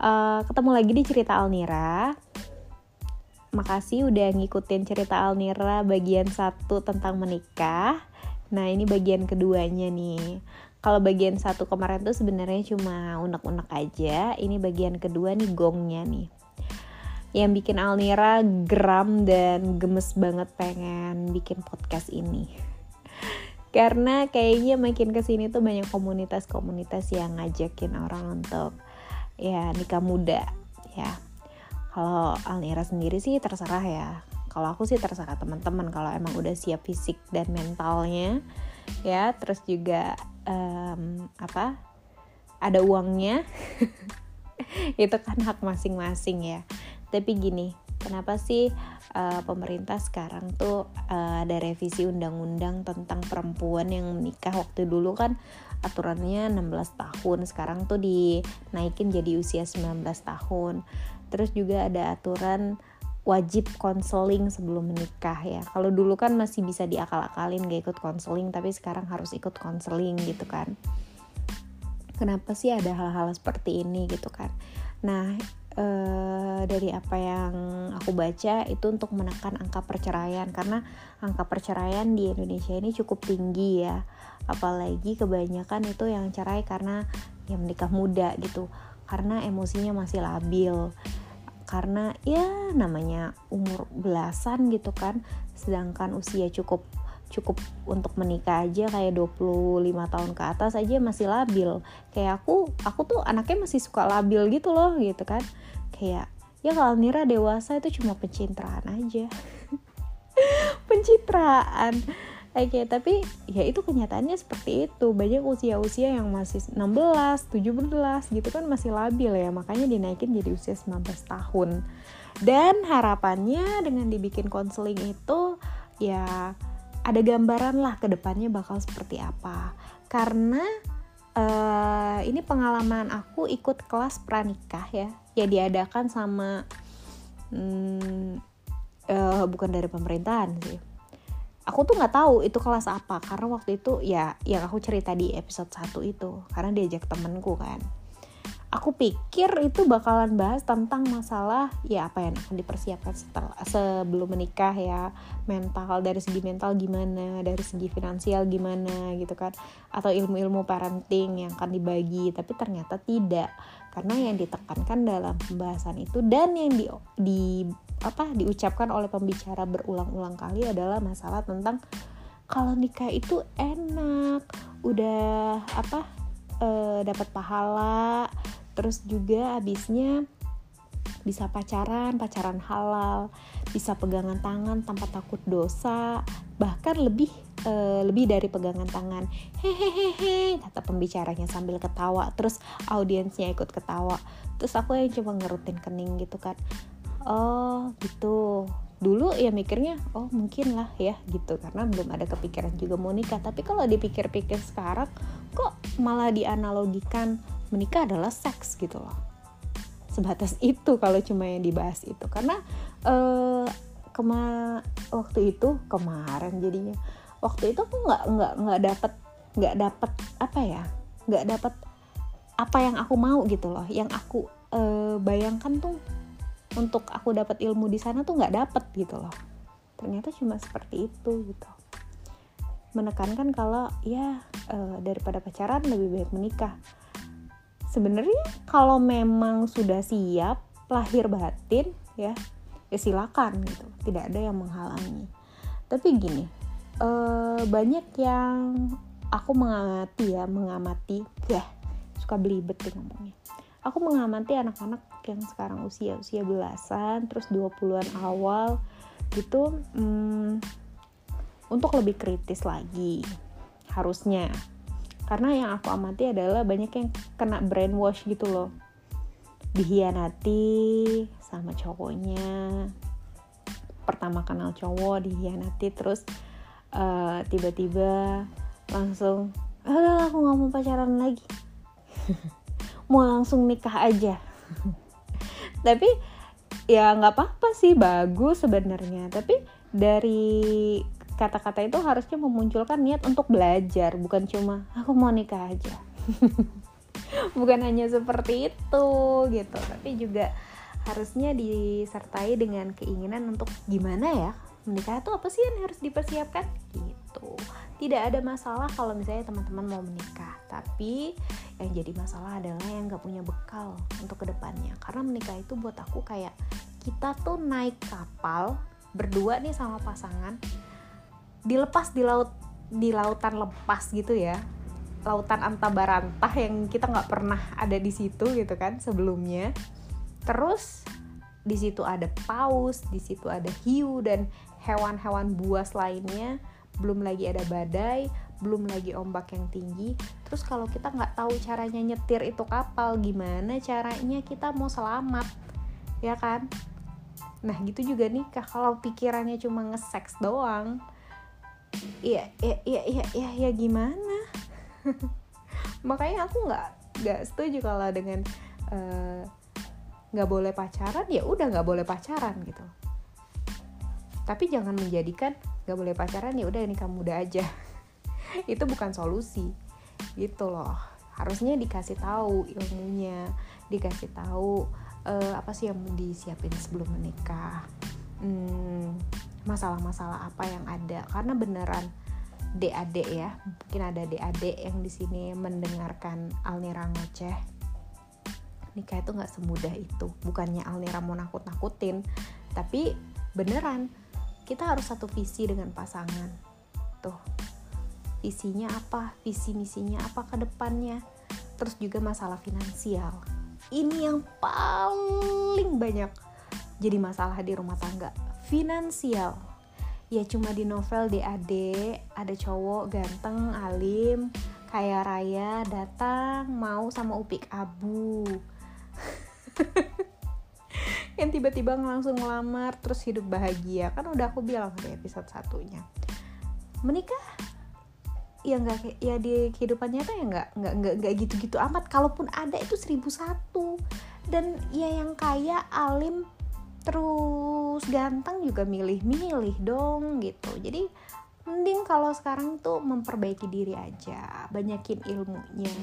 uh, ketemu lagi di cerita Alnira. Makasih udah ngikutin cerita Alnira bagian satu tentang menikah. Nah ini bagian keduanya nih. Kalau bagian satu kemarin tuh sebenarnya cuma unek-unek aja. Ini bagian kedua nih gongnya nih. Yang bikin Alnira geram dan gemes banget pengen bikin podcast ini karena kayaknya makin ke sini tuh banyak komunitas-komunitas yang ngajakin orang untuk ya nikah muda ya. Kalau Alnira sendiri sih terserah ya. Kalau aku sih terserah teman-teman kalau emang udah siap fisik dan mentalnya ya. Terus juga um, apa ada uangnya itu kan hak masing-masing ya. Tapi gini kenapa sih uh, pemerintah sekarang tuh uh, ada revisi undang-undang tentang perempuan yang menikah? Waktu dulu kan aturannya 16 tahun sekarang tuh dinaikin jadi usia 19 tahun. Terus juga ada aturan wajib konseling sebelum menikah ya. Kalau dulu kan masih bisa diakal-akalin gak ikut konseling tapi sekarang harus ikut konseling gitu kan. Kenapa sih ada hal-hal seperti ini gitu kan? Nah uh, dari apa yang aku baca itu untuk menekan angka perceraian. Karena angka perceraian di Indonesia ini cukup tinggi ya. Apalagi kebanyakan itu yang cerai karena yang menikah muda gitu. Karena emosinya masih labil. Karena ya namanya umur belasan gitu kan. Sedangkan usia cukup cukup untuk menikah aja kayak 25 tahun ke atas aja masih labil kayak aku aku tuh anaknya masih suka labil gitu loh gitu kan kayak ya kalau Nira dewasa itu cuma pencitraan aja pencitraan Oke, okay, tapi ya itu kenyataannya seperti itu. Banyak usia-usia yang masih 16, 17 gitu kan masih labil ya. Makanya dinaikin jadi usia 19 tahun. Dan harapannya dengan dibikin konseling itu ya ada gambaran lah ke depannya bakal seperti apa. Karena uh, ini pengalaman aku ikut kelas pranikah ya. Ya diadakan sama hmm, uh, bukan dari pemerintahan sih aku tuh nggak tahu itu kelas apa karena waktu itu ya yang aku cerita di episode 1 itu karena diajak temenku kan aku pikir itu bakalan bahas tentang masalah ya apa yang akan dipersiapkan setelah sebelum menikah ya. Mental dari segi mental gimana dari segi finansial gimana gitu kan. Atau ilmu-ilmu parenting yang akan dibagi tapi ternyata tidak. Karena yang ditekankan dalam pembahasan itu dan yang di, di apa diucapkan oleh pembicara berulang-ulang kali adalah masalah tentang kalau nikah itu enak udah apa e, dapat pahala terus juga habisnya bisa pacaran pacaran halal bisa pegangan tangan tanpa takut dosa bahkan lebih uh, lebih dari pegangan tangan. Hehehe kata pembicaranya sambil ketawa terus audiensnya ikut ketawa. Terus aku yang cuma ngerutin kening gitu kan. Oh gitu. Dulu ya mikirnya oh mungkin lah ya gitu. Karena belum ada kepikiran juga mau nikah. Tapi kalau dipikir-pikir sekarang kok malah dianalogikan menikah adalah seks gitu loh. Sebatas itu kalau cuma yang dibahas itu. Karena uh, kema waktu itu kemarin jadinya waktu itu aku nggak nggak nggak dapat nggak dapat apa ya nggak dapat apa yang aku mau gitu loh. Yang aku uh, bayangkan tuh untuk aku dapat ilmu di sana tuh nggak dapet gitu loh. Ternyata cuma seperti itu gitu. Menekankan kalau ya uh, daripada pacaran lebih baik menikah sebenarnya kalau memang sudah siap lahir batin ya ya silakan gitu. Tidak ada yang menghalangi. Tapi gini uh, banyak yang aku mengamati ya mengamati ya suka belibet deh ngomongnya. Aku mengamati anak-anak yang sekarang usia-usia belasan terus 20-an awal gitu hmm, untuk lebih kritis lagi harusnya karena yang aku amati adalah banyak yang kena brainwash gitu loh. Dihianati sama cowoknya. Pertama kenal cowok dihianati terus uh, tiba-tiba langsung udah aku nggak mau pacaran lagi. Mau langsung nikah aja. Tapi ya nggak apa-apa sih bagus sebenarnya. Tapi dari kata-kata itu harusnya memunculkan niat untuk belajar bukan cuma aku mau nikah aja. Bukan hanya seperti itu gitu. Tapi juga harusnya disertai dengan keinginan untuk gimana ya menikah itu apa sih yang harus dipersiapkan? Gitu. Tidak ada masalah kalau misalnya teman-teman mau menikah tapi yang jadi masalah adalah yang nggak punya bekal untuk ke depannya karena menikah itu buat aku kayak kita tuh naik kapal berdua nih sama pasangan dilepas di laut di lautan lepas gitu ya. Lautan antabarantah yang kita nggak pernah ada di situ gitu kan sebelumnya. Terus di situ ada paus di situ ada hiu dan hewan-hewan buas lainnya. Belum lagi ada badai belum lagi ombak yang tinggi. Terus kalau kita nggak tahu caranya nyetir itu kapal gimana caranya kita mau selamat? Ya kan? Nah gitu juga nikah kalau pikirannya cuma nge-sex doang iya iya iya iya ya, ya gimana? Makanya aku nggak nggak setuju kalau dengan eh, nggak uh, boleh pacaran ya udah nggak boleh pacaran gitu. Tapi jangan menjadikan gak boleh pacaran ya udah ini kamu udah aja. Itu bukan solusi gitu loh. Harusnya dikasih tahu ilmunya dikasih tahu uh, apa sih yang disiapin sebelum menikah hmm, masalah-masalah apa yang ada? Karena beneran DAD ya mungkin ada DAD yang di sini mendengarkan Alnira ngoceh. Nikah itu nggak semudah itu bukannya Alnira mau nakut-nakutin tapi beneran kita harus satu visi dengan pasangan. Tuh visinya apa visi misinya apa ke depannya terus juga masalah finansial. Ini yang paling banyak jadi masalah di rumah tangga. Finansial. Ya cuma di novel DAD ada cowok ganteng alim kaya raya datang mau sama upik abu. Yang tiba-tiba langsung ngelamar terus hidup bahagia. Kan udah aku bilang di episode satunya. Menikah? Ya nggak ya di kehidupan nyata ya nggak nggak nggak nggak gitu-gitu amat. Kalaupun ada itu seribu satu. Dan ya yang kaya alim terus ganteng juga milih-milih dong gitu. Jadi mending kalau sekarang tuh memperbaiki diri aja banyakin ilmunya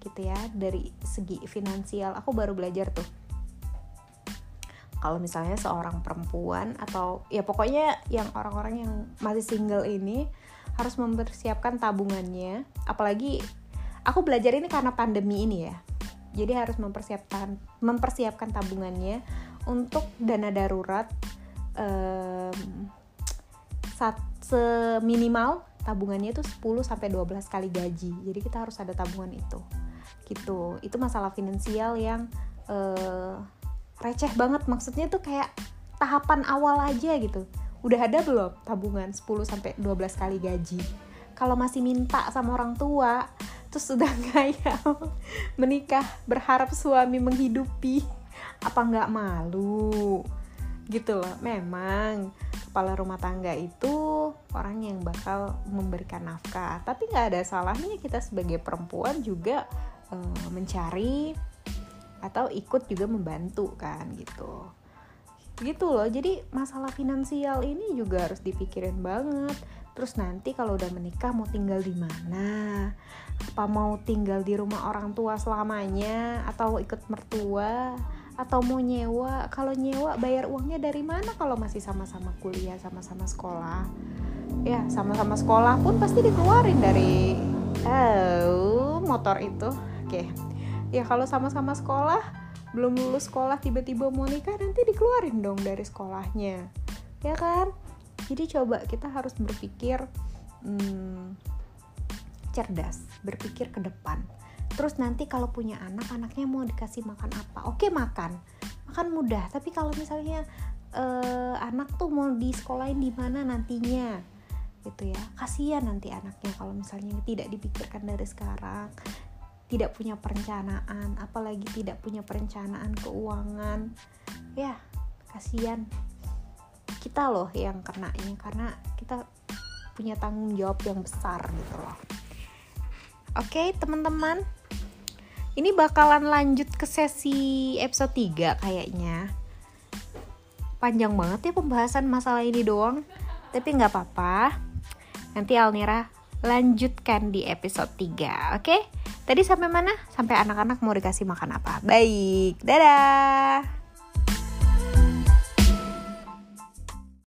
gitu ya. Dari segi finansial aku baru belajar tuh. Kalau misalnya seorang perempuan atau ya pokoknya yang orang-orang yang masih single ini harus mempersiapkan tabungannya. Apalagi aku belajar ini karena pandemi ini ya. Jadi harus mempersiapkan mempersiapkan tabungannya untuk dana darurat um, saat seminimal tabungannya itu 10 sampai 12 kali gaji. Jadi kita harus ada tabungan itu. Gitu. Itu masalah finansial yang uh, receh banget maksudnya tuh kayak tahapan awal aja gitu udah ada belum tabungan 10 sampai 12 kali gaji kalau masih minta sama orang tua terus sudah kayak menikah berharap suami menghidupi apa nggak malu? Gitu loh. Memang kepala rumah tangga itu orang yang bakal memberikan nafkah. Tapi nggak ada salahnya kita sebagai perempuan juga uh, mencari atau ikut juga membantu kan gitu. Gitu loh. Jadi masalah finansial ini juga harus dipikirin banget. Terus nanti kalau udah menikah mau tinggal di mana? Apa mau tinggal di rumah orang tua selamanya atau ikut mertua atau mau nyewa kalau nyewa bayar uangnya dari mana? Kalau masih sama-sama kuliah sama-sama sekolah. Ya sama-sama sekolah pun pasti dikeluarin dari oh motor itu. Oke. Ya kalau sama-sama sekolah belum lulus sekolah tiba-tiba mau nikah nanti dikeluarin dong dari sekolahnya. Ya kan? Jadi coba kita harus berpikir hmm, cerdas berpikir ke depan terus nanti kalau punya anak anaknya mau dikasih makan apa? Oke makan. Makan mudah. Tapi kalau misalnya uh, anak tuh mau di sekolahin di mana nantinya? Gitu ya. Kasihan nanti anaknya kalau misalnya tidak dipikirkan dari sekarang. Tidak punya perencanaan apalagi tidak punya perencanaan keuangan. Ya kasihan. Kita loh yang kenanya karena kita punya tanggung jawab yang besar gitu loh. Oke teman-teman ini bakalan lanjut ke sesi episode 3 kayaknya. Panjang banget ya pembahasan masalah ini doang. Tapi nggak apa-apa. Nanti Alnira lanjutkan di episode 3 oke? Tadi sampai mana? Sampai anak-anak mau dikasih makan apa? Baik dadah